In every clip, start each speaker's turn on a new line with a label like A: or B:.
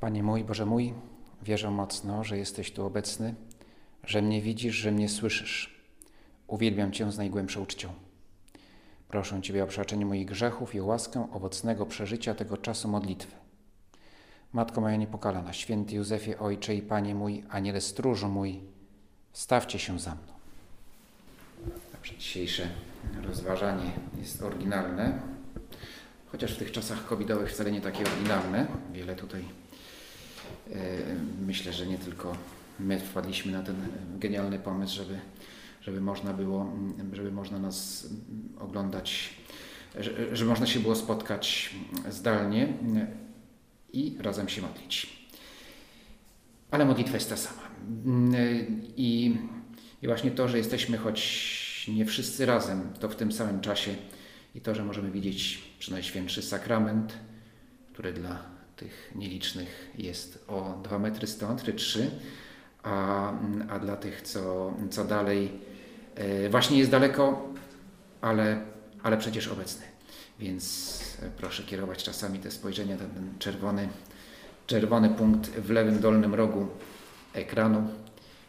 A: Panie mój, Boże mój, wierzę mocno, że jesteś tu obecny, że mnie widzisz, że mnie słyszysz. Uwielbiam Cię z najgłębszą uczcią. Proszę Ciebie o przebaczenie moich grzechów i o łaskę owocnego przeżycia tego czasu modlitwy. Matko moja niepokalana, święty Józefie, Ojcze i Panie mój, Aniele stróżu mój, stawcie się za mną. Dobrze, dzisiejsze rozważanie jest oryginalne, chociaż w tych czasach covidowych wcale nie takie oryginalne. Wiele tutaj, myślę, że nie tylko my wpadliśmy na ten genialny pomysł, żeby, żeby można było, żeby można nas oglądać, że, że można się było spotkać zdalnie i razem się modlić. Ale modlitwa jest ta sama. I, i właśnie to, że jesteśmy choć nie wszyscy razem, to w tym samym czasie i to, że możemy widzieć przynajświętszy sakrament, który dla tych nielicznych jest o 2 metry stąd, czy 3, a, a dla tych, co, co dalej, e, właśnie jest daleko, ale, ale przecież obecny. Więc e, proszę kierować czasami te spojrzenia, ten, ten czerwony, czerwony punkt w lewym dolnym rogu ekranu,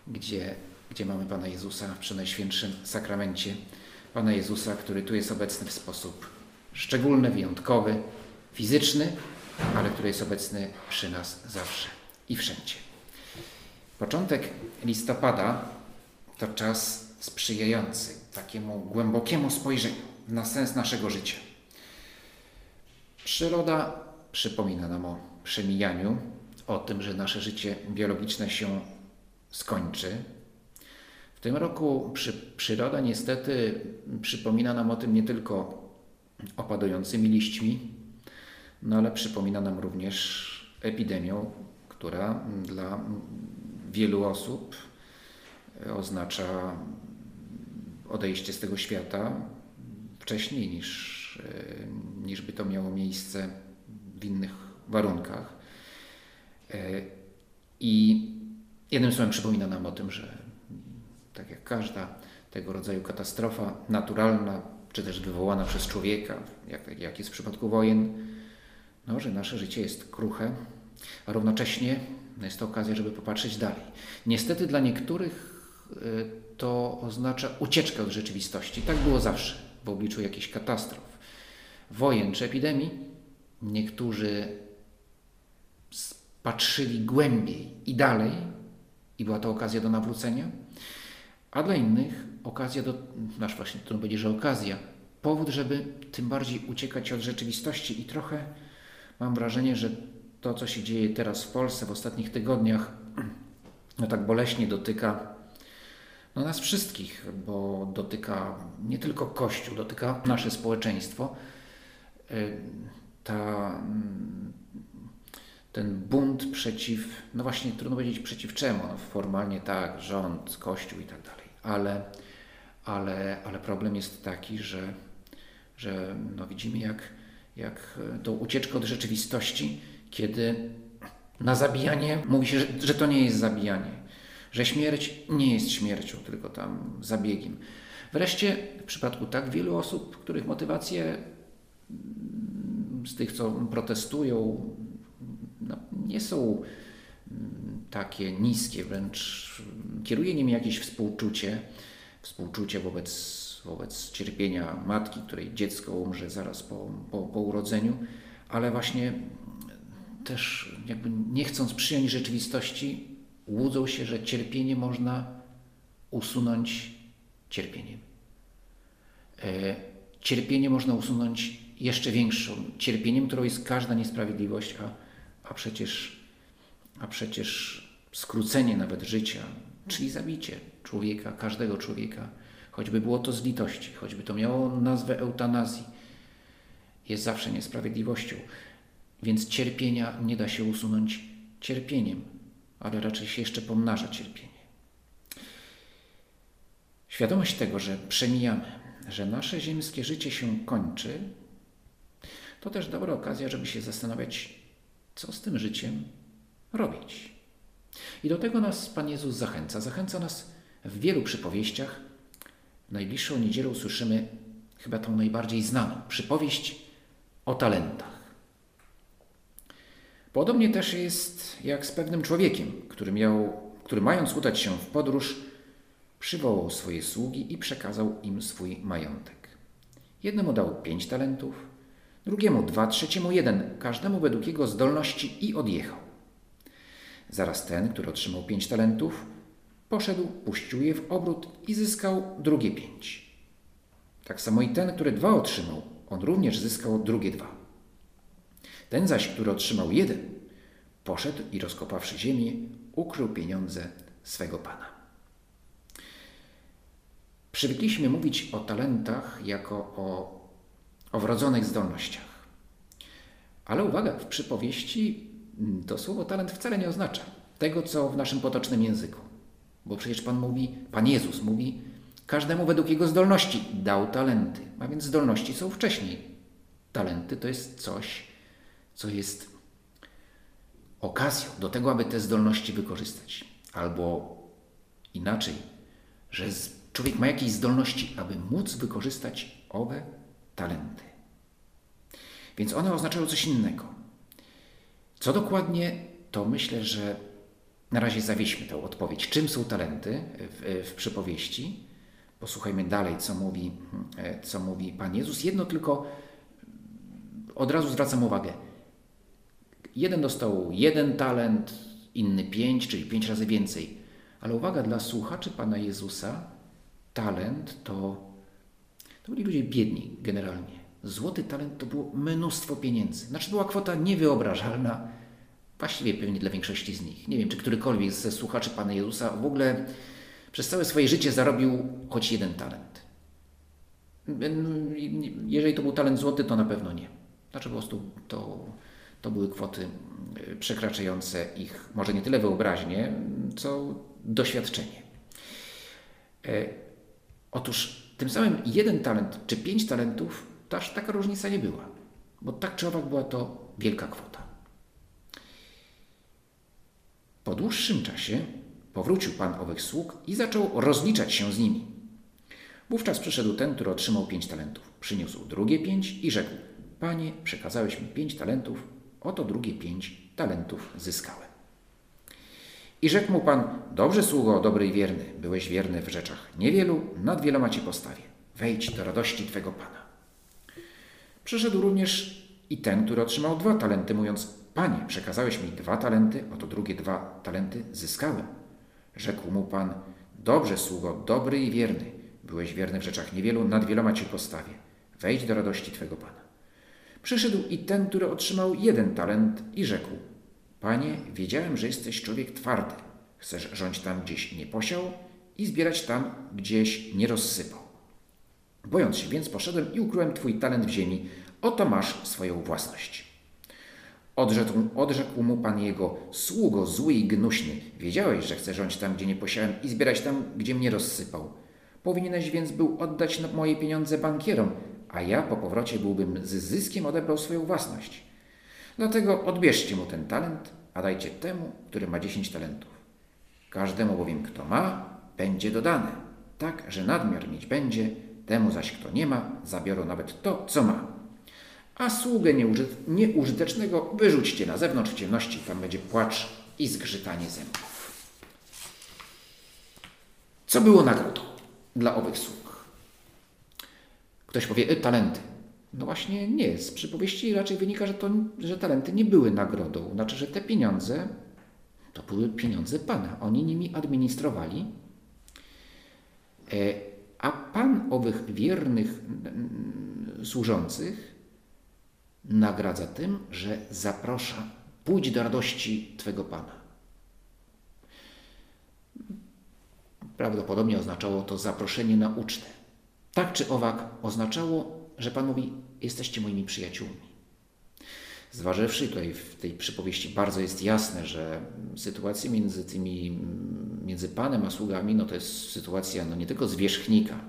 A: gdzie, gdzie mamy Pana Jezusa w Przenajświętszym Sakramencie. Pana Jezusa, który tu jest obecny w sposób szczególny, wyjątkowy, fizyczny, ale który jest obecny przy nas zawsze i wszędzie. Początek listopada to czas sprzyjający takiemu głębokiemu spojrzeniu na sens naszego życia. Przyroda przypomina nam o przemijaniu, o tym, że nasze życie biologiczne się skończy. W tym roku przy, przyroda niestety przypomina nam o tym nie tylko opadującymi liśćmi, no ale przypomina nam również epidemią, która dla wielu osób oznacza odejście z tego świata wcześniej niż, e, niż by to miało miejsce w innych warunkach. E, I jednym słowem przypomina nam o tym, że tak jak każda tego rodzaju katastrofa naturalna, czy też wywołana przez człowieka, jak, jak jest w przypadku wojen, no, że nasze życie jest kruche, a równocześnie jest to okazja, żeby popatrzeć dalej. Niestety dla niektórych e, to oznacza ucieczkę od rzeczywistości. Tak było zawsze w obliczu jakichś katastrof, wojen czy epidemii. Niektórzy patrzyli głębiej i dalej, i była to okazja do nawrócenia, a dla innych okazja do, nasz właśnie trudno powiedzieć, że okazja, powód, żeby tym bardziej uciekać od rzeczywistości i trochę mam wrażenie, że to, co się dzieje teraz w Polsce w ostatnich tygodniach, no tak boleśnie dotyka no nas wszystkich, bo dotyka nie tylko Kościół, dotyka nasze społeczeństwo. Y, ta, mm, ten bunt przeciw, no właśnie trudno powiedzieć przeciw czemu, no formalnie tak, rząd, Kościół i tak dalej, ale, ale, ale problem jest taki, że, że no widzimy jak, jak tą ucieczkę od rzeczywistości, kiedy na zabijanie mówi się, że, to nie jest zabijanie, że śmierć nie jest śmiercią, tylko tam zabiegiem. Wreszcie w przypadku tak wielu osób, których motywacje mm, z tych, co protestują, no, nie są mm, takie niskie, wręcz kieruje nimi jakieś współczucie, współczucie wobec, wobec cierpienia matki, której dziecko umrze zaraz po, po, po urodzeniu, ale właśnie też jakby nie chcąc przyjąć rzeczywistości, łudzą się, że cierpienie można usunąć cierpieniem. E, cierpienie można usunąć jeszcze większą cierpieniem, którą jest każda niesprawiedliwość, a, a, przecież, a przecież skrócenie nawet życia, czyli zabicie człowieka, każdego człowieka, choćby było to z litości, choćby to miało nazwę eutanazji, jest zawsze niesprawiedliwością. Więc cierpienia nie da się usunąć cierpieniem ale raczej się jeszcze pomnaża cierpienie. Świadomość tego, że przemijamy, że nasze ziemskie życie się kończy, to też dobra okazja, żeby się zastanawiać, co z tym życiem robić. I do tego nas Pan Jezus zachęca. Zachęca nas w wielu przypowieściach. W najbliższą niedzielę usłyszymy chyba tą najbardziej znaną przypowieść o talentach. Podobnie też jest jak z pewnym człowiekiem, który, miał, który mając udać się w podróż, przywołał swoje sługi i przekazał im swój majątek. Jednemu dał pięć talentów, drugiemu dwa, trzeciemu jeden, każdemu według jego zdolności i odjechał. Zaraz ten, który otrzymał pięć talentów, poszedł, puścił je w obrót i zyskał drugie pięć. Tak samo i ten, który dwa otrzymał, on również zyskał drugie dwa. Ten zaś, który otrzymał jeden, poszedł i rozkopawszy ziemię, ukrył pieniądze swego pana. Przywykliśmy mówić o talentach jako o, o wrodzonych zdolnościach. Ale uwaga, w przypowieści to słowo talent wcale nie oznacza tego, co w naszym potocznym języku. Bo przecież Pan mówi, Pan Jezus mówi, każdemu według jego zdolności dał talenty. A więc zdolności są wcześniej. Talenty to jest coś, co jest okazją do tego, aby te zdolności wykorzystać. Albo inaczej, że człowiek ma jakieś zdolności, aby móc wykorzystać owe talenty. Więc one oznaczają coś innego. Co dokładnie, to myślę, że na razie zawieźmy tę odpowiedź. Czym są talenty w, w przypowieści? Posłuchajmy dalej, co mówi, co mówi Pan Jezus. Jedno tylko od razu zwracam uwagę. Jeden dostał jeden talent, inny pięć, czyli pięć razy więcej. Ale uwaga, dla słuchaczy Pana Jezusa talent to, to byli ludzie biedni generalnie. Złoty talent to było mnóstwo pieniędzy. Znaczy była kwota niewyobrażalna, właściwie pewnie dla większości z nich. Nie wiem, czy którykolwiek ze słuchaczy Pana Jezusa w ogóle przez całe swoje życie zarobił choć jeden talent. Jeżeli to był talent złoty, to na pewno nie. Znaczy po prostu to, to były kwoty e, przekraczające ich może nie tyle wyobraźnię, co doświadczenie. E, otóż tym samym jeden talent czy pięć talentów to aż taka różnica nie była, bo tak czy owak była to wielka kwota. Po dłuższym czasie powrócił pan owych sług i zaczął rozliczać się z nimi. Wówczas przyszedł ten, który otrzymał pięć talentów. Przyniósł drugie pięć i rzekł: Panie, przekazałeś mi pięć talentów, oto drugie pięć talentów zyskałem. I rzekł mu pan: Dobrze, sługo, dobry i wierny, byłeś wierny w rzeczach niewielu, nad wieloma ci postawię. Wejdź do radości twego pana. Przyszedł również i ten, który otrzymał dwa talenty, mówiąc: Panie, przekazałeś mi dwa talenty, oto drugie dwa talenty zyskałem. Rzekł mu pan: Dobrze, sługo, dobry i wierny. Byłeś wierny w rzeczach niewielu, nad wieloma ci postawię. Wejdź do radości twego pana. Przyszedł i ten, który otrzymał jeden talent i rzekł: Panie, wiedziałem, że jesteś człowiek twardy. Chcesz rządź tam, gdzieś nie posiał i zbierać tam, gdzieś nie rozsypał. Bojąc się więc, poszedłem i ukryłem Twój talent w ziemi. Oto masz swoją własność. Odrzekł, odrzekł mu Pan jego, sługo zły i gnuśny. Wiedziałeś, że chcę rządzić tam, gdzie nie posiałem i zbierać tam, gdzie mnie rozsypał. Powinieneś więc był oddać moje pieniądze bankierom, a ja po powrocie byłbym z zyskiem odebrał swoją własność. Dlatego odbierzcie mu ten talent, a dajcie temu, który ma dziesięć talentów. Każdemu bowiem, kto ma, będzie dodane, tak, że nadmiar mieć będzie, Temu zaś, kto nie ma, zabiorą nawet to, co ma. A sługę nieużytecznego wyrzućcie na zewnątrz w ciemności, tam będzie płacz i zgrzytanie zębów. Co było nagrodą dla owych sług? Ktoś powie, y, talenty. No właśnie nie. Z przypowieści raczej wynika, że, to, że talenty nie były nagrodą. Znaczy, że te pieniądze to były pieniądze Pana. Oni nimi administrowali. E, a Pan owych wiernych służących nagradza tym, że zaprasza, pójdź do radości Twego Pana. Prawdopodobnie oznaczało to zaproszenie na ucztę. Tak czy owak oznaczało, że Pan mówi, jesteście moimi przyjaciółmi. Zważywszy, tutaj w tej przypowieści bardzo jest jasne, że sytuacja między tymi, między Panem a sługami, no to jest sytuacja no nie tylko zwierzchnika,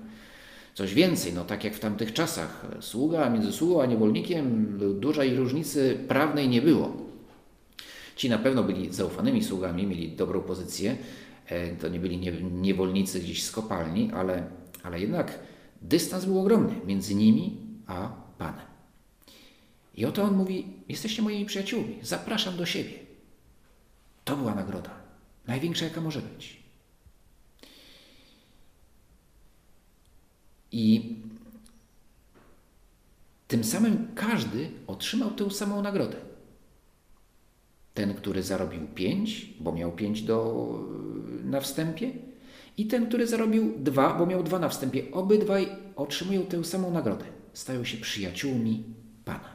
A: coś więcej, no tak jak w tamtych czasach, sługa między sługą a niewolnikiem dużej różnicy prawnej nie było. Ci na pewno byli zaufanymi sługami, mieli dobrą pozycję, e, to nie byli niewolnicy gdzieś z kopalni, ale, ale jednak dystans był ogromny między nimi a Panem. I oto on mówi: Jesteście moimi przyjaciółmi, zapraszam do siebie. To była nagroda, największa jaka może być. I tym samym każdy otrzymał tę samą nagrodę. Ten, który zarobił pięć, bo miał pięć do, na wstępie, i ten, który zarobił dwa, bo miał dwa na wstępie. Obydwaj otrzymują tę samą nagrodę. Stają się przyjaciółmi Pana.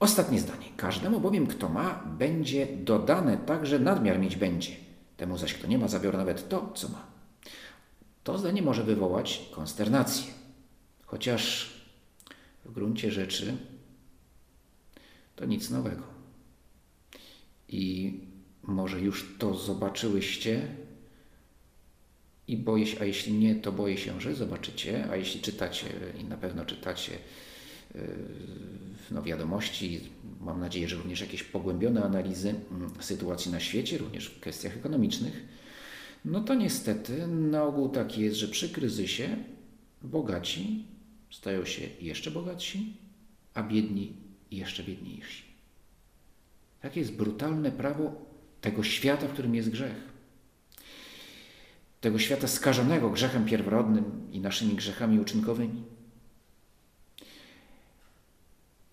A: Ostatnie zdanie. Każdemu bowiem, kto ma, będzie dodane tak, że nadmiar mieć będzie. Temu zaś, kto nie ma, zabiorę nawet to, co ma. To zdanie może wywołać konsternację. Chociaż w gruncie rzeczy to nic nowego. I może już to zobaczyłyście i boję się, a jeśli nie, to boję się, że zobaczycie, a jeśli czytacie i na pewno czytacie yy, no, wiadomości, mam nadzieję, że również jakieś pogłębione analizy mm, sytuacji na świecie, również w kwestiach ekonomicznych, no to niestety na ogół tak jest, że przy kryzysie bogaci stają się jeszcze bogatsi, a biedni jeszcze biedniejsi. Takie jest brutalne prawo tego świata, w którym jest grzech. Tego świata skażonego grzechem pierworodnym i naszymi grzechami uczynkowymi.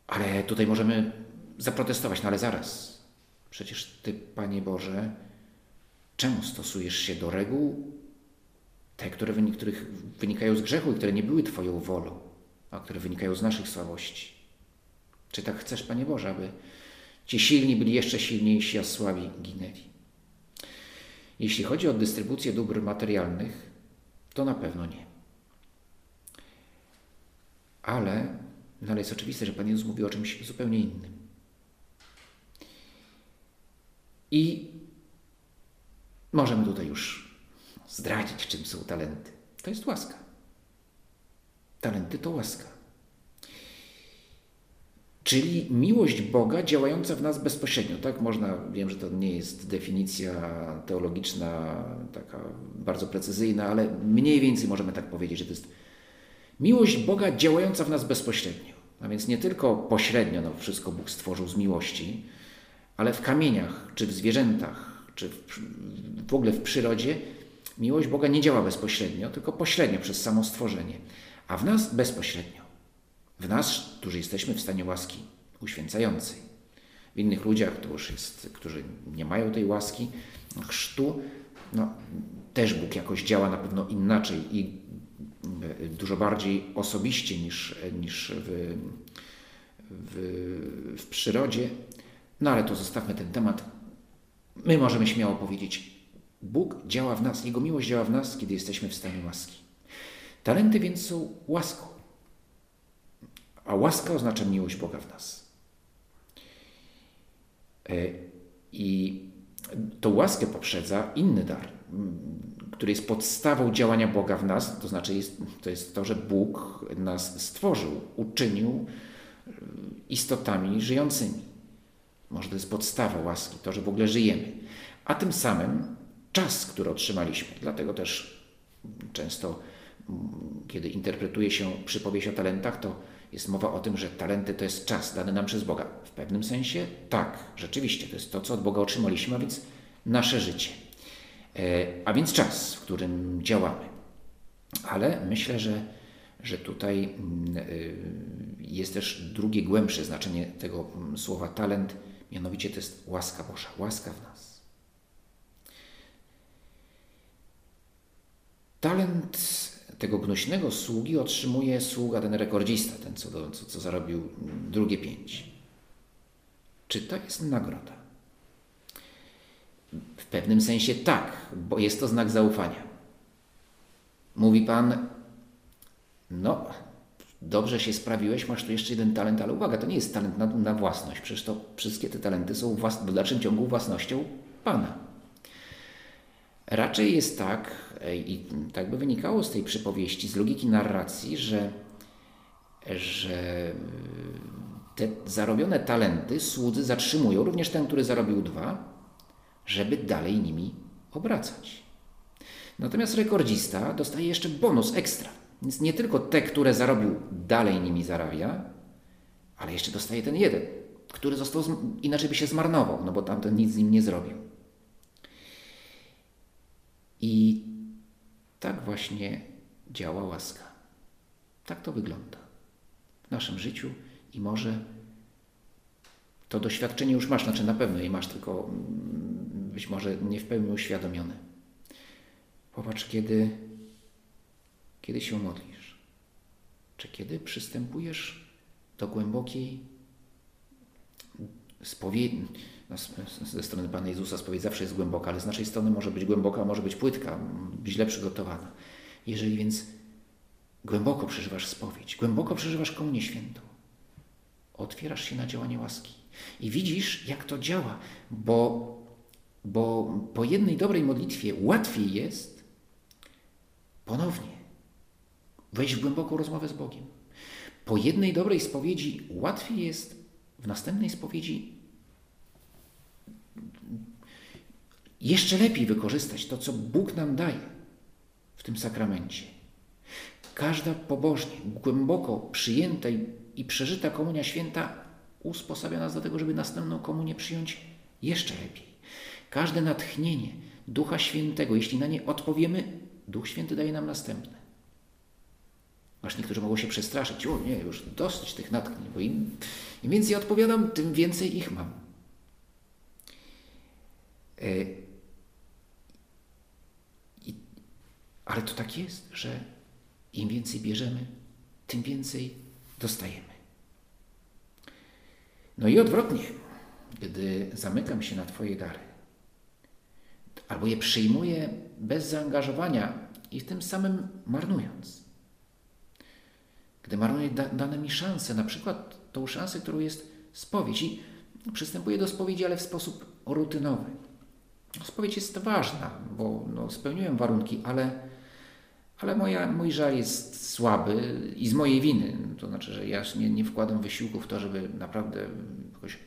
A: Ale tutaj możemy zaprotestować, no ale zaraz. Przecież Ty, Panie Boże, czemu stosujesz się do reguł, te, które wynikają z grzechu i które nie były Twoją wolą, a które wynikają z naszych słabości? Czy tak chcesz, Panie Boże, aby Ci silni byli jeszcze silniejsi, a słabi ginęli. Jeśli chodzi o dystrybucję dóbr materialnych, to na pewno nie. Ale, no ale jest oczywiste, że Pan Jezus mówi o czymś zupełnie innym. I możemy tutaj już zdradzić, czym są talenty. To jest łaska. Talenty to łaska. Czyli miłość Boga działająca w nas bezpośrednio. Tak można, wiem, że to nie jest definicja teologiczna taka bardzo precyzyjna, ale mniej więcej możemy tak powiedzieć, że to jest miłość Boga działająca w nas bezpośrednio. A więc nie tylko pośrednio, no wszystko Bóg stworzył z miłości, ale w kamieniach, czy w zwierzętach, czy w, w ogóle w przyrodzie miłość Boga nie działa bezpośrednio, tylko pośrednio przez samo stworzenie, a w nas bezpośrednio. W nas, którzy jesteśmy w stanie łaski uświęcającej. W innych ludziach, już jest, którzy nie mają tej łaski, chrztu, no, też Bóg jakoś działa na pewno inaczej i dużo bardziej osobiście niż, niż w, w, w przyrodzie. No ale to zostawmy ten temat. My możemy śmiało powiedzieć, Bóg działa w nas, Jego miłość działa w nas, kiedy jesteśmy w stanie łaski. Talenty więc są łaską. A łaska oznacza miłość Boga w nas. E, I tą łaskę poprzedza inny dar, który jest podstawą działania Boga w nas, to znaczy jest, to jest to, że Bóg nas stworzył, uczynił e, istotami żyjącymi. Może to jest podstawa łaski, to, że w ogóle żyjemy. A tym samym czas, który otrzymaliśmy. Dlatego też często, kiedy interpretuje się przypowieść o talentach, to jest mowa o tym, że talenty to jest czas dany nam przez Boga. W pewnym sensie tak, rzeczywiście, to jest to, co od Boga otrzymaliśmy, a więc nasze życie. E, a więc czas, w którym działamy. Ale myślę, że, że tutaj mm, e, jest też drugie, głębsze znaczenie tego mm, słowa talent, mianowicie to jest łaska Boża, łaska w nas. Talent tego gnuśnego sługi otrzymuje sługa ten rekordzista, ten co, co, co zarobił drugie pięć. Czy to jest nagroda? W pewnym sensie tak, bo jest to znak zaufania. Mówi Pan, no, dobrze się sprawiłeś, masz tu jeszcze jeden talent, ale uwaga, to nie jest talent na, na własność, przecież to wszystkie te talenty są w, w dalszym ciągu własnością Pana. Raczej jest tak, e, i tak by wynikało z tej przypowieści, z logiki narracji, że, że te zarobione talenty słudzy zatrzymują, również ten, który zarobił dwa, żeby dalej nimi obracać. Natomiast rekordzista dostaje jeszcze bonus ekstra. Więc nie tylko te, które zarobił, dalej nimi zarabia, ale jeszcze dostaje ten jeden, który został, inaczej by się zmarnował, no bo tamten nic z nim nie zrobił. I tak właśnie działa łaska. Tak to wygląda w naszym życiu i może to doświadczenie już masz, znaczy na pewno je masz, tylko mm, być może nie w pełni uświadomione. Popatrz, kiedy, kiedy się modlisz, czy kiedy przystępujesz do głębokiej spowiedzi, no, ze strony Pana Jezusa spowiedź zawsze jest głęboka, ale z naszej strony może być głęboka, może być płytka, źle przygotowana. Jeżeli więc głęboko przeżywasz spowiedź, głęboko przeżywasz komunię świętą, otwierasz się na działanie łaski i widzisz, jak to działa, bo, bo po jednej dobrej modlitwie łatwiej jest ponownie wejść w głęboką rozmowę z Bogiem. Po jednej dobrej spowiedzi łatwiej jest w następnej spowiedzi jeszcze lepiej wykorzystać to, co Bóg nam daje w tym sakramencie. Każda pobożnie, głęboko przyjęta i przeżyta komunia święta usposabia nas do tego, żeby następną komunię przyjąć jeszcze lepiej. Każde natchnienie Ducha Świętego, jeśli na nie odpowiemy, Duch Święty daje nam następne. Aż niektórzy mogą się przestraszyć. O nie, już dosyć tych natchnień, bo im, im więcej odpowiadam, tym więcej ich mam. E, i, ale to tak jest, że im więcej bierzemy, tym więcej dostajemy. No i odwrotnie, gdy zamykam się na Twoje dary, albo je przyjmuję bez zaangażowania i tym samym marnując, gdy marnuję da, dane mi szanse, na przykład tą szansę, którą jest spowiedź i przystępuję do spowiedzi, ale w sposób rutynowy. Spowiedź jest ważna, bo no, spełniłem warunki, ale, ale moja, mój żal jest słaby i z mojej winy. To znaczy, że ja nie, nie wkładam wysiłku w to, żeby naprawdę jakoś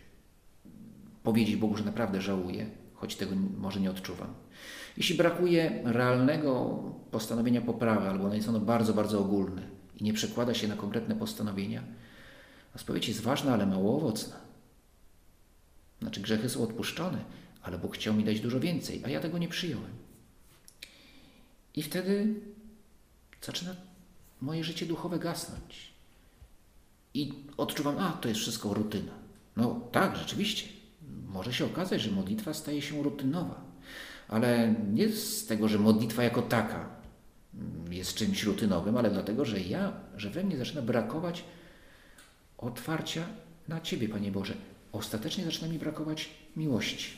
A: powiedzieć Bogu, że naprawdę żałuję, choć tego może nie odczuwam. Jeśli brakuje realnego postanowienia poprawy, albo jest ono bardzo, bardzo ogólne, i nie przekłada się na konkretne postanowienia, a spowiedź jest ważna, ale mało owocna. Znaczy grzechy są odpuszczone, ale Bóg chciał mi dać dużo więcej, a ja tego nie przyjąłem. I wtedy zaczyna moje życie duchowe gasnąć. I odczuwam, a to jest wszystko rutyna. No tak, rzeczywiście. Może się okazać, że modlitwa staje się rutynowa, ale nie z tego, że modlitwa jako taka jest czymś rutynowym, ale dlatego, że ja, że we mnie zaczyna brakować otwarcia na Ciebie, Panie Boże. Ostatecznie zaczyna mi brakować miłości.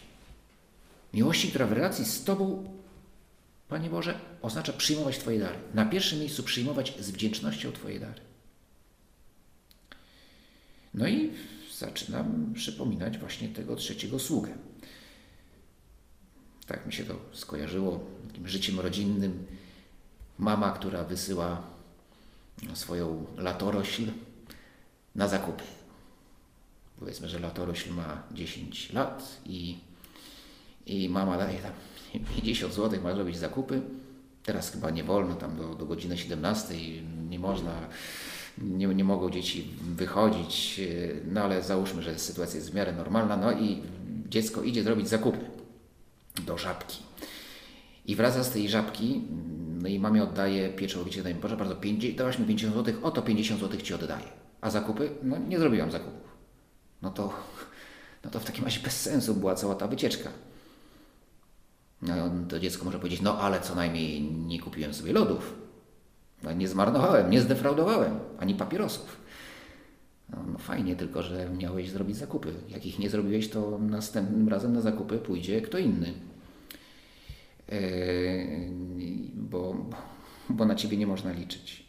A: Miłości, która w relacji z Tobą, Panie Boże, oznacza przyjmować Twoje dary. Na pierwszym miejscu przyjmować z wdzięcznością Twoje dary. No i zaczynam przypominać właśnie tego trzeciego sługę. Tak mi się to skojarzyło takim życiem rodzinnym mama, która wysyła swoją latorośl na zakupy. Powiedzmy, że latorośl ma 10 lat i, i mama daje tam 50 zł, ma zrobić zakupy. Teraz chyba nie wolno, tam do, do godziny 17 nie można, nie, nie mogą dzieci wychodzić, no ale załóżmy, że sytuacja jest w miarę normalna, no i dziecko idzie zrobić zakupy do żabki. I wraca z tej żabki no i mamie oddaje pieczołowicie, daj mi Boże, bardzo, dałaś mi 50 zł, oto 50 zł Ci oddaję. A zakupy? No nie zrobiłam zakupów. No to, no to w takim razie bez sensu była cała ta wycieczka. No to dziecko może powiedzieć, no ale co najmniej nie kupiłem sobie lodów. No, nie zmarnowałem, nie zdefraudowałem, ani papierosów. No, no, fajnie, tylko że miałeś zrobić zakupy. Jak ich nie zrobiłeś, to następnym razem na zakupy pójdzie kto inny. Yy, bo na ciebie nie można liczyć.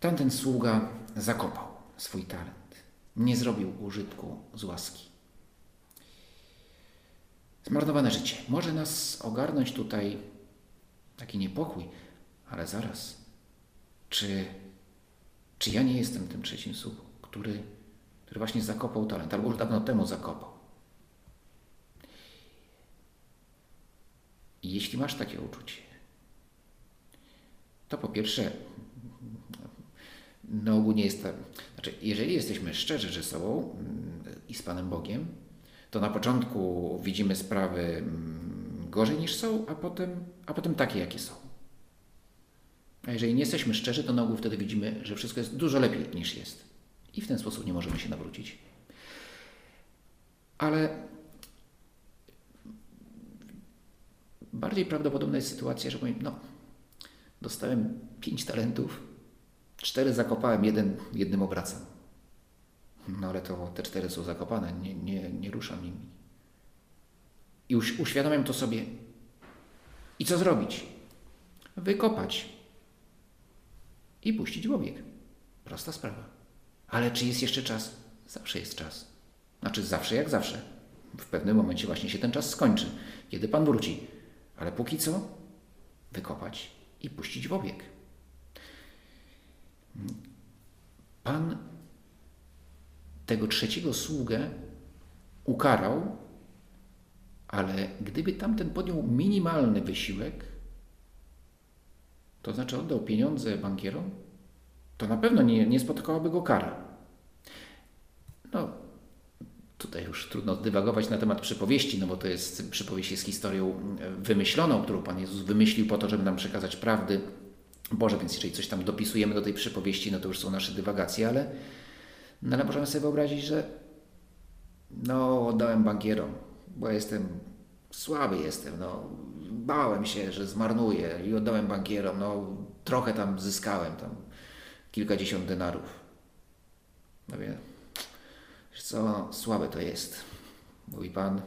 A: Tamten sługa zakopał swój talent. Nie zrobił użytku z łaski. Zmarnowane życie. Może nas ogarnąć tutaj taki niepokój, ale zaraz. Czy, czy ja nie jestem tym trzecim sługą, który, który właśnie zakopał talent, albo już dawno temu zakopał? I jeśli masz takie uczucie, to po pierwsze na ogół nie jest tak. Znaczy, jeżeli jesteśmy szczerzy ze sobą mm, i z Panem Bogiem, to na początku widzimy sprawy mm, gorzej niż są, a potem, a potem takie, jakie są. A jeżeli nie jesteśmy szczerzy, to na ogół wtedy widzimy, że wszystko jest dużo lepiej niż jest. I w ten sposób nie możemy się nawrócić. Ale bardziej prawdopodobna jest sytuacja, że powiem, no, dostałem pięć talentów, cztery zakopałem, jeden jednym obracam. No ale to te cztery są zakopane, nie, nie, nie ruszam nimi. I już uświadamiam to sobie. I co zrobić? Wykopać i puścić w obieg. Prosta sprawa. Ale czy jest jeszcze czas? Zawsze jest czas. Znaczy zawsze jak zawsze. W pewnym momencie właśnie się ten czas skończy, kiedy Pan wróci. Ale póki co wykopać i puścić w obieg. Pan tego trzeciego sługę ukarał, ale gdyby tamten podjął minimalny wysiłek, to znaczy oddał pieniądze bankierom, to na pewno nie, nie spotkałaby go kara. No, tutaj już trudno dywagować na temat przypowieści, no bo to jest, przypowieść jest historią wymyśloną, którą Pan Jezus wymyślił po to, żeby nam przekazać prawdy Boże, więc jeżeli coś tam dopisujemy do tej przypowieści, no to już są nasze dywagacje, ale, no ale możemy sobie wyobrazić, że no oddałem bankierom, bo jestem słaby jestem, no bałem się, że zmarnuję i oddałem bankierom, no trochę tam zyskałem, tam kilkadziesiąt denarów. No wie, co, słabe to jest. Mówi Pan,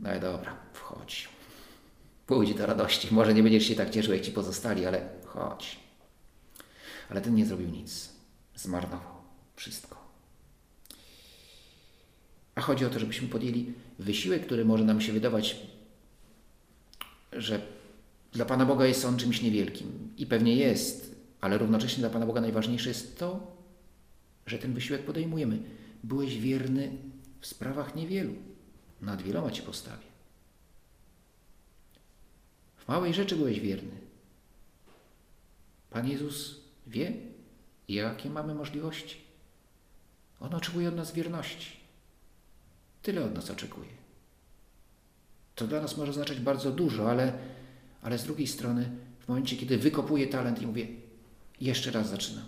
A: no i dobra, wchodź. Pójdź do radości. Może nie będziesz się tak cieszył, jak ci pozostali, ale chodź. Ale ten nie zrobił nic. Zmarnował wszystko. A chodzi o to, żebyśmy podjęli wysiłek, który może nam się wydawać, że dla Pana Boga jest on czymś niewielkim. I pewnie jest, ale równocześnie dla Pana Boga najważniejsze jest to, że ten wysiłek podejmujemy. Byłeś wierny w sprawach niewielu. Nad wieloma Ci postawię. W małej rzeczy byłeś wierny. Pan Jezus wie, jakie mamy możliwości. On oczekuje od nas wierności. Tyle od nas oczekuje. To dla nas może oznaczać bardzo dużo, ale, ale z drugiej strony, w momencie, kiedy wykopuję talent i mówię, jeszcze raz zaczynam,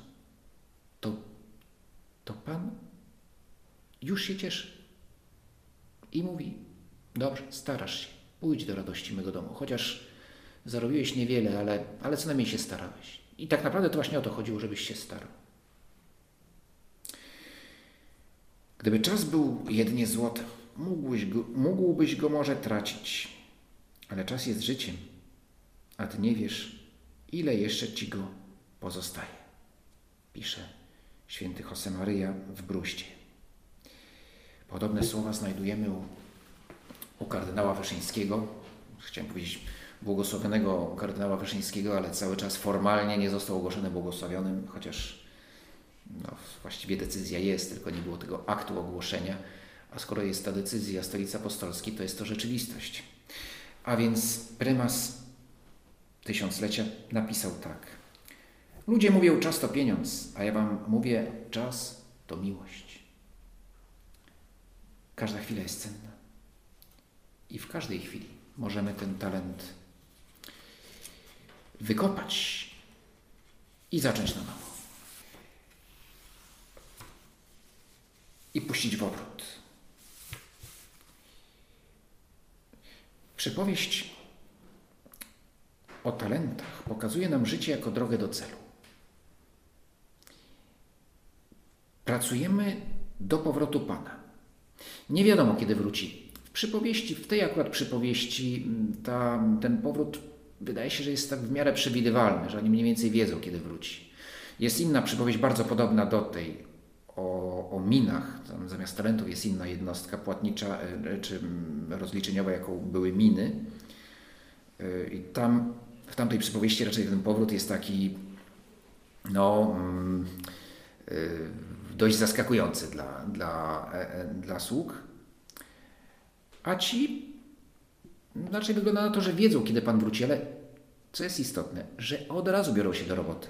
A: to Pan już się cieszy i mówi, dobrze, starasz się, pójdź do radości mego domu, chociaż zarobiłeś niewiele, ale, ale co najmniej się starałeś. I tak naprawdę to właśnie o to chodziło, żebyś się starał. Gdyby czas był jedynie złotem, mógłbyś go, mógłbyś go może tracić, ale czas jest życiem, a ty nie wiesz, ile jeszcze ci go pozostaje. Pisze święty Josemaryja w Bruście. Podobne słowa znajdujemy u, u kardynała Wyszyńskiego. Chciałem powiedzieć błogosławionego kardynała Wyszyńskiego, ale cały czas formalnie nie został ogłoszony błogosławionym, chociaż no, właściwie decyzja jest, tylko nie było tego aktu ogłoszenia. A skoro jest ta decyzja Stolicy Apostolskiej, to jest to rzeczywistość. A więc prymas tysiąclecia napisał tak. Ludzie mówią, czas to pieniądz, a ja wam mówię, czas to miłość. Każda chwila jest cenna. I w każdej chwili możemy ten talent wykopać i zacząć na nowo. I puścić w obrót. Przypowieść o talentach pokazuje nam życie jako drogę do celu. Pracujemy do powrotu Pana. Nie wiadomo, kiedy wróci. W przypowieści, w tej akurat przypowieści, mm, ta, ten powrót wydaje się, że jest tak w miarę przewidywalny, że oni mniej więcej wiedzą, kiedy wróci. Jest inna przypowieść bardzo podobna do tej o, o minach. Tam zamiast talentów jest inna jednostka płatnicza e, czy rozliczeniowa, jaką były miny. E, I tam w tamtej przypowieści raczej ten powrót jest taki no, mm, e, dość zaskakujący dla, dla, dla sług. A ci raczej wygląda na to, że wiedzą, kiedy Pan wróci, ale co jest istotne, że od razu biorą się do roboty.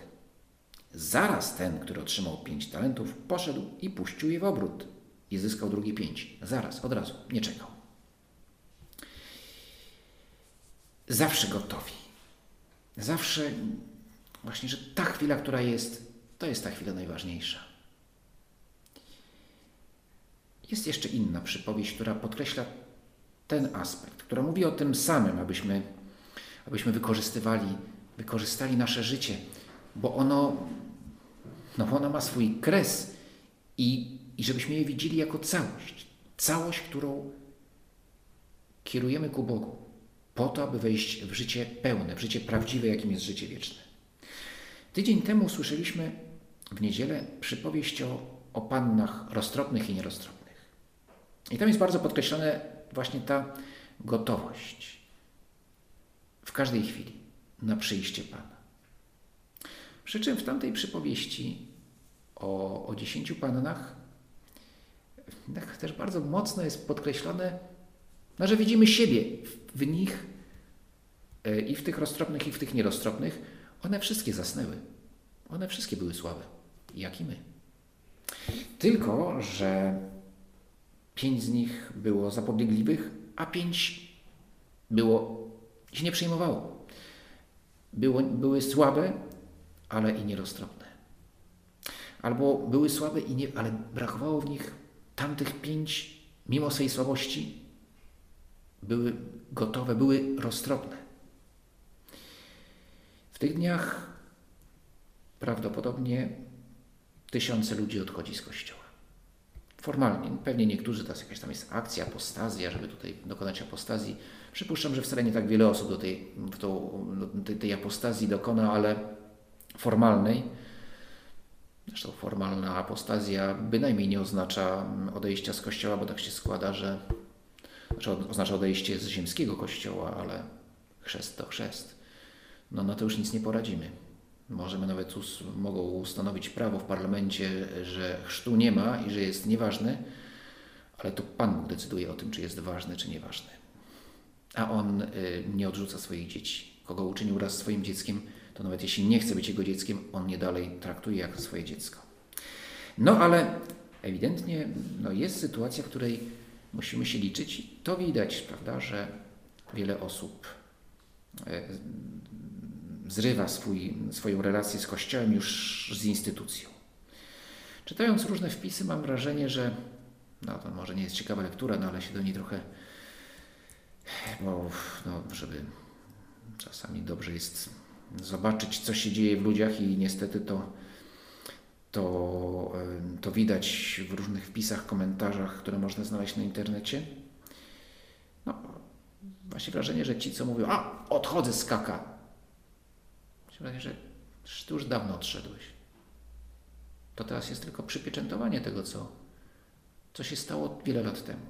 A: Zaraz ten, który otrzymał pięć talentów, poszedł i puścił je w obrót i zyskał drugie pięć. Zaraz, od razu, nie czekał. Zawsze gotowi. Zawsze właśnie, że ta chwila, która jest, to jest ta chwila najważniejsza. Jest jeszcze inna przypowieść, która podkreśla ten aspekt, która mówi o tym samym, abyśmy, abyśmy wykorzystywali, wykorzystali nasze życie, bo ono, no ono ma swój kres i, i żebyśmy je widzieli jako całość. Całość, którą kierujemy ku Bogu, po to, aby wejść w życie pełne, w życie prawdziwe, jakim jest życie wieczne. Tydzień temu słyszeliśmy w niedzielę przypowieść o, o pannach roztropnych i nieroztropnych. I tam jest bardzo podkreślone właśnie ta gotowość w każdej chwili na przyjście Pana. Przy czym w tamtej przypowieści o, o dziesięciu pannach tak też bardzo mocno jest podkreślone, no, że widzimy siebie w, w nich e, i w tych roztropnych, i w tych nieroztropnych. One wszystkie zasnęły. One wszystkie były słabe, jak i my. Tylko, że Pięć z nich było zapobiegliwych, a pięć było, się nie przejmowało. Było, były słabe, ale i nieroztropne. Albo były słabe, i nie, ale brakowało w nich tamtych pięć, mimo swej słabości, były gotowe, były roztropne. W tych dniach prawdopodobnie tysiące ludzi odchodzi z kościoła formalnie. Pewnie niektórzy, teraz jakaś tam jest akcja, apostazja, żeby tutaj dokonać apostazji. Przypuszczam, że wcale nie tak wiele osób do tej, do tej, tej apostazji dokona, ale formalnej. Zresztą formalna apostazja bynajmniej nie oznacza odejścia z kościoła, bo tak się składa, że znaczy oznacza odejście z ziemskiego kościoła, ale chrzest to chrzest. No na to już nic nie poradzimy. Możemy nawet us mogą ustanowić prawo w parlamencie, że chrztu nie ma i że jest nieważny, ale to Pan decyduje o tym, czy jest ważny, czy nieważny. A On y, nie odrzuca swoich dzieci. Kogo uczynił raz swoim dzieckiem, to nawet jeśli nie chce być jego dzieckiem, On nie dalej traktuje jako swoje dziecko. No ale ewidentnie no, jest sytuacja, w której musimy się liczyć to widać, prawda, że wiele osób y, zrywa swój, swoją relację z Kościołem już z instytucją. Czytając różne wpisy, mam wrażenie, że no to może nie jest ciekawa lektura, no ale się do niej trochę, bo no, żeby czasami dobrze jest zobaczyć, co się dzieje w ludziach i niestety to, to, to widać w różnych wpisach, komentarzach, które można znaleźć na internecie. No, właśnie wrażenie, że ci, co mówią, a odchodzę z kaka, Mam że ty już dawno odszedłeś. To teraz jest tylko przypieczętowanie tego, co, co się stało wiele lat temu.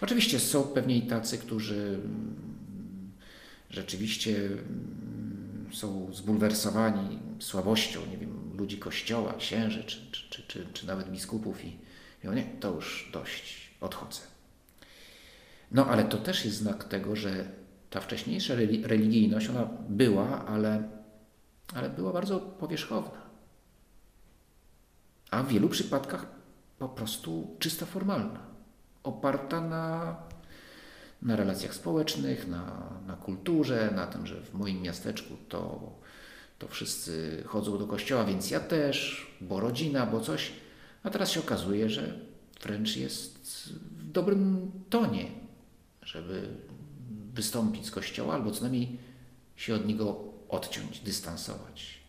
A: Oczywiście są pewnie i tacy, którzy mm, rzeczywiście mm, są zbulwersowani słabością, nie wiem, ludzi kościoła, księży, czy, czy, czy, czy, nawet biskupów i mówią, nie, to już dość, odchodzę. No ale to też jest znak tego, że ta wcześniejsza religijność, ona była, ale ale była bardzo powierzchowna. A w wielu przypadkach po prostu czysto formalna, oparta na, na relacjach społecznych, na, na kulturze, na tym, że w moim miasteczku to, to wszyscy chodzą do kościoła, więc ja też, bo rodzina, bo coś. A teraz się okazuje, że wręcz jest w dobrym tonie, żeby wystąpić z kościoła, albo co najmniej się od niego odciąć, dystansować.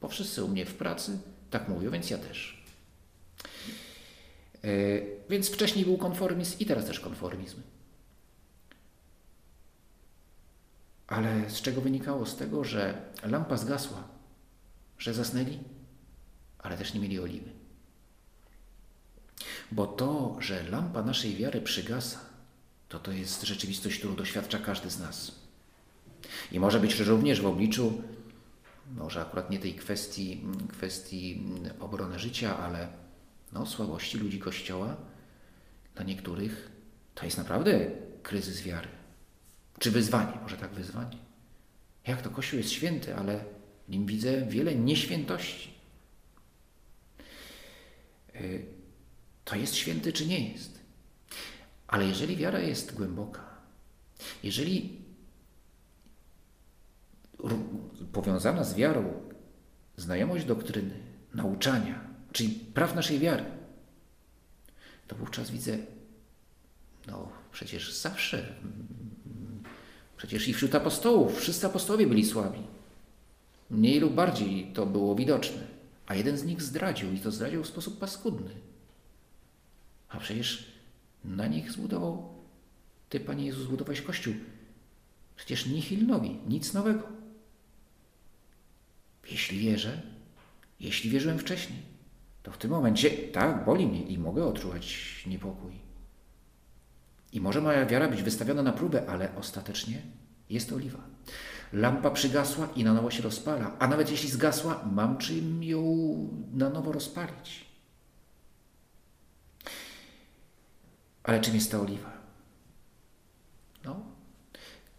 A: Bo wszyscy u mnie w pracy tak mówią, więc ja też. Yy, więc wcześniej był konformizm i teraz też konformizm. Ale z czego wynikało? Z tego, że lampa zgasła, że zasnęli, ale też nie mieli oliwy. Bo to, że lampa naszej wiary przygasa, to to jest rzeczywistość, którą doświadcza każdy z nas. I może być również w obliczu, może akurat nie tej kwestii, kwestii obrony życia, ale no, słabości ludzi Kościoła, dla niektórych to jest naprawdę kryzys wiary. Czy wyzwanie, może tak wyzwanie. Jak to Kościół jest święty, ale w nim widzę wiele nieświętości. y, to jest święty czy nie jest. Ale jeżeli wiara jest głęboka, jeżeli powiązana z wiarą znajomość doktryny, nauczania, czyli praw naszej wiary, to wówczas widzę, no przecież zawsze, przecież i wśród apostołów, wszyscy apostołowie byli słabi. Mniej lub bardziej to było widoczne. A jeden z nich zdradził i to zdradził w sposób paskudny. A przecież na nich zbudował, Ty, Panie Jezus, zbudowałeś Kościół. Przecież nihilnowi, nic nowego. Jeśli wierzę, jeśli wierzyłem wcześniej, to w tym momencie, tak, boli mnie i mogę odczuwać niepokój. I może moja wiara być wystawiona na próbę, ale ostatecznie jest oliwa. Lampa przygasła i na nowo się rozpala, a nawet jeśli zgasła, mam czym ją na nowo rozpalić. Ale czym jest ta oliwa? No,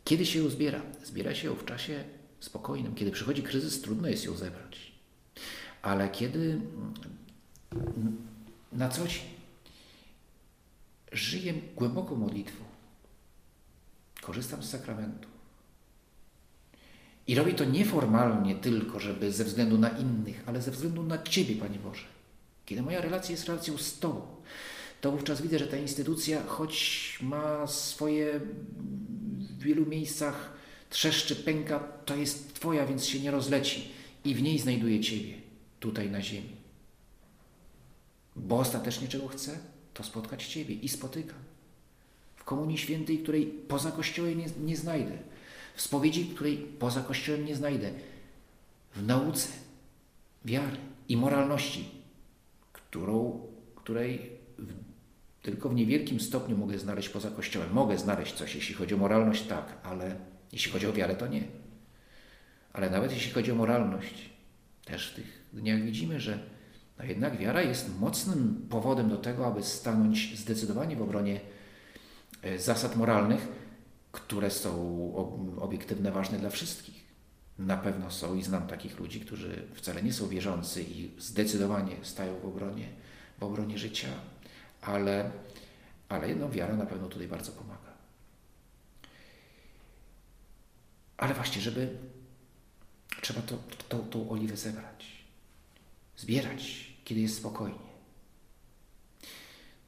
A: kiedy się ją zbiera? Zbiera się ją w czasie spokojnym. Kiedy przychodzi kryzys, trudno jest ją zebrać. Ale kiedy na co dzień żyję głęboką modlitwą, korzystam z sakramentu i robię to nieformalnie tylko, żeby ze względu na innych, ale ze względu na Ciebie, Panie Boże. Kiedy moja relacja jest relacją z Tobą, to wówczas widzę, że ta instytucja, choć ma swoje w wielu miejscach trzeszczy, pęka, to jest Twoja, więc się nie rozleci i w niej znajduje Ciebie, tutaj na ziemi. Bo ostatecznie czego chcę? To spotkać Ciebie i spotykam. W Komunii Świętej, której poza Kościołem nie, nie znajdę. W spowiedzi, której poza Kościołem nie znajdę. W nauce wiary i moralności, którą, której w, tylko w niewielkim stopniu mogę znaleźć poza Kościołem. Mogę znaleźć coś, jeśli chodzi o moralność, tak, ale jeśli chodzi o wiarę, to nie. Ale nawet jeśli chodzi o moralność, też w tych dniach widzimy, że no jednak wiara jest mocnym powodem do tego, aby stanąć zdecydowanie w obronie e, zasad moralnych, które są obiektywne, ważne dla wszystkich. Na pewno są i znam takich ludzi, którzy wcale nie są wierzący i zdecydowanie stają w obronie, w obronie życia, ale, ale no, wiara na pewno tutaj bardzo pomaga. Ale właśnie, żeby trzeba to, to, tą oliwę zebrać, zbierać, kiedy jest spokojnie.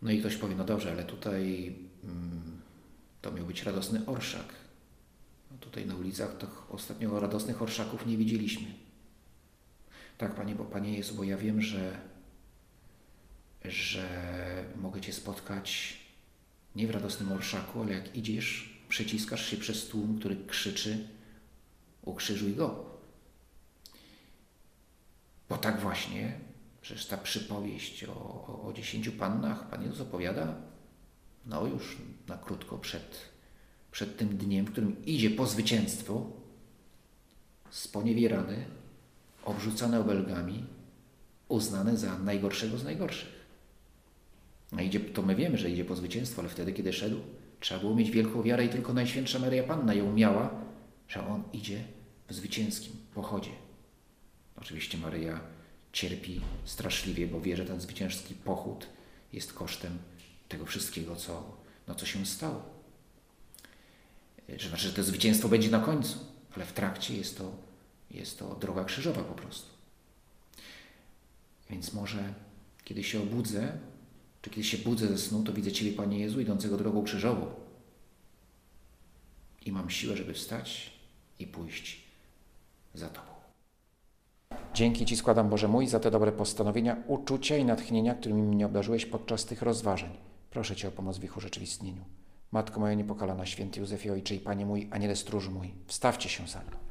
A: No i ktoś powie, no dobrze, ale tutaj mm, to miał być radosny orszak. No tutaj na ulicach to ostatnio radosnych orszaków nie widzieliśmy. Tak, Panie, bo Panie Jezu, bo ja wiem, że, że mogę Cię spotkać nie w radosnym orszaku, ale jak idziesz, przeciskasz się przez tłum, który krzyczy ukrzyżuj go. Bo tak właśnie, przecież ta przypowieść o, o, o dziesięciu pannach Pan Jezus opowiada, no już na krótko przed, przed tym dniem, w którym idzie po zwycięstwo, sponiewierany, obrzucany obelgami, uznany za najgorszego z najgorszych. No idzie, to my wiemy, że idzie po zwycięstwo, ale wtedy, kiedy szedł, trzeba było mieć wielką wiarę i tylko Najświętsza Maria Panna ją miała, że on idzie w zwycięskim pochodzie. Oczywiście Maryja cierpi straszliwie, bo wie, że ten zwycięski pochód jest kosztem tego wszystkiego, co, no, co się stało. Że znaczy, że to zwycięstwo będzie na końcu, ale w trakcie jest to, jest to droga krzyżowa po prostu. Więc może kiedy się obudzę, czy kiedy się budzę ze snu, to widzę Ciebie, Panie Jezu, idącego drogą krzyżową. I mam siłę, żeby wstać i pójść za Tobą. Dzięki Ci składam, Boże mój, za te dobre postanowienia, uczucia i natchnienia, którymi mnie obdarzyłeś podczas tych rozważań. Proszę Cię o pomoc w ich urzeczywistnieniu. Matko moja niepokalana, święty Józefie Ojcze i Panie mój, aniele stróż mój, wstawcie się za mną.